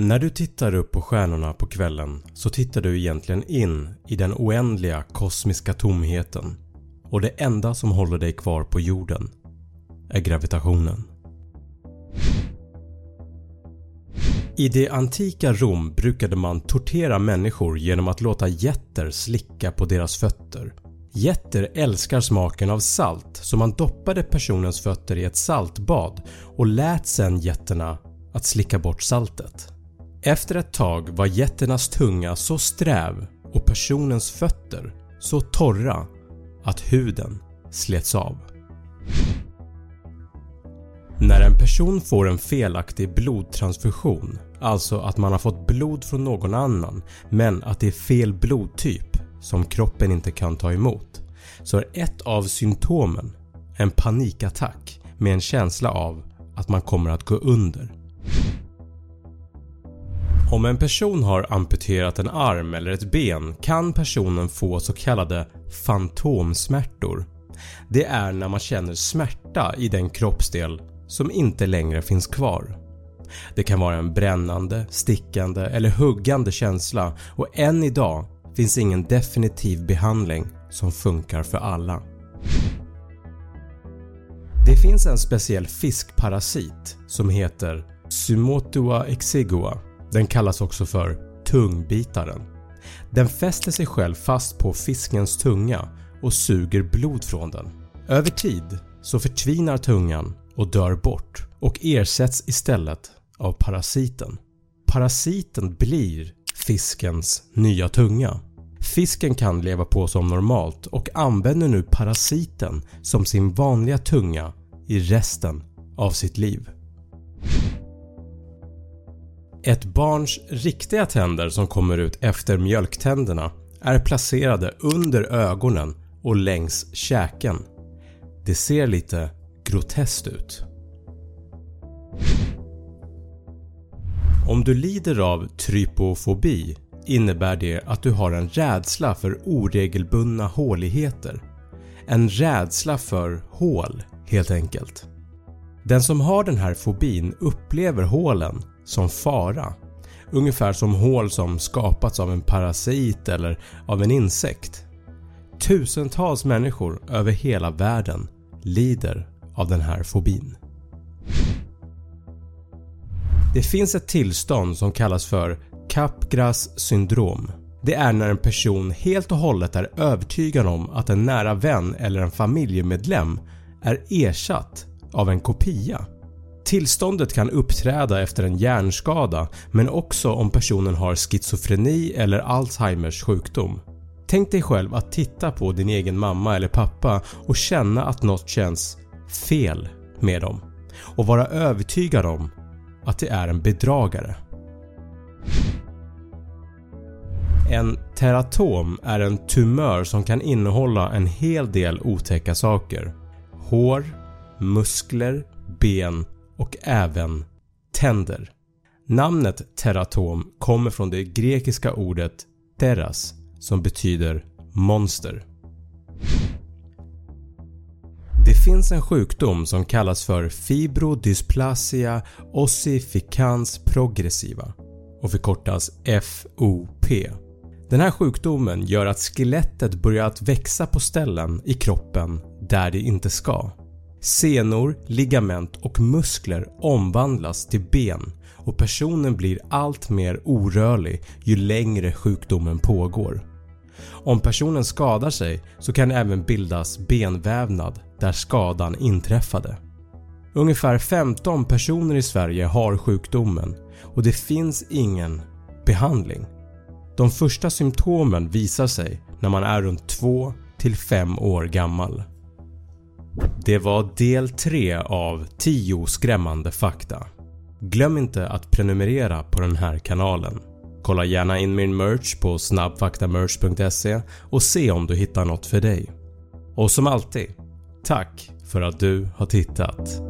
När du tittar upp på stjärnorna på kvällen så tittar du egentligen in i den oändliga kosmiska tomheten och det enda som håller dig kvar på jorden är gravitationen. I det antika Rom brukade man tortera människor genom att låta getter slicka på deras fötter. Getter älskar smaken av salt så man doppade personens fötter i ett saltbad och lät sedan getterna att slicka bort saltet. Efter ett tag var getternas tunga så sträv och personens fötter så torra att huden slets av. När en person får en felaktig blodtransfusion, alltså att man har fått blod från någon annan men att det är fel blodtyp som kroppen inte kan ta emot, så är ett av symptomen en panikattack med en känsla av att man kommer att gå under. Om en person har amputerat en arm eller ett ben kan personen få så kallade fantomsmärtor. Det är när man känner smärta i den kroppsdel som inte längre finns kvar. Det kan vara en brännande, stickande eller huggande känsla och än idag finns ingen definitiv behandling som funkar för alla. Det finns en speciell fiskparasit som heter Sumotua exigua. Den kallas också för tungbitaren. Den fäster sig själv fast på fiskens tunga och suger blod från den. Över tid så förtvinar tungan och dör bort och ersätts istället av parasiten. Parasiten blir fiskens nya tunga. Fisken kan leva på som normalt och använder nu parasiten som sin vanliga tunga i resten av sitt liv. Ett barns riktiga tänder som kommer ut efter mjölktänderna är placerade under ögonen och längs käken. Det ser lite groteskt ut. Om du lider av trypofobi innebär det att du har en rädsla för oregelbundna håligheter. En rädsla för hål helt enkelt. Den som har den här fobin upplever hålen som fara. Ungefär som hål som skapats av en parasit eller av en insekt. Tusentals människor över hela världen lider av den här fobin. Det finns ett tillstånd som kallas för Capgras syndrom. Det är när en person helt och hållet är övertygad om att en nära vän eller en familjemedlem är ersatt av en kopia. Tillståndet kan uppträda efter en hjärnskada men också om personen har schizofreni eller Alzheimers sjukdom. Tänk dig själv att titta på din egen mamma eller pappa och känna att något känns fel med dem och vara övertygad om att det är en bedragare. En teratom är en tumör som kan innehålla en hel del otäcka saker. Hår, muskler, ben och även tänder. Namnet teratom kommer från det grekiska ordet teras som betyder monster. Det finns en sjukdom som kallas för fibrodysplasia ossificans progressiva och förkortas FOP. Den här sjukdomen gör att skelettet börjar att växa på ställen i kroppen där det inte ska. Senor, ligament och muskler omvandlas till ben och personen blir allt mer orörlig ju längre sjukdomen pågår. Om personen skadar sig så kan det även bildas benvävnad där skadan inträffade. Ungefär 15 personer i Sverige har sjukdomen och det finns ingen behandling. De första symptomen visar sig när man är runt 2 5 år gammal. Det var del 3 av 10 skrämmande fakta. Glöm inte att prenumerera på den här kanalen. Kolla gärna in min merch på snabbfaktamerch.se och se om du hittar något för dig. Och som alltid, tack för att du har tittat.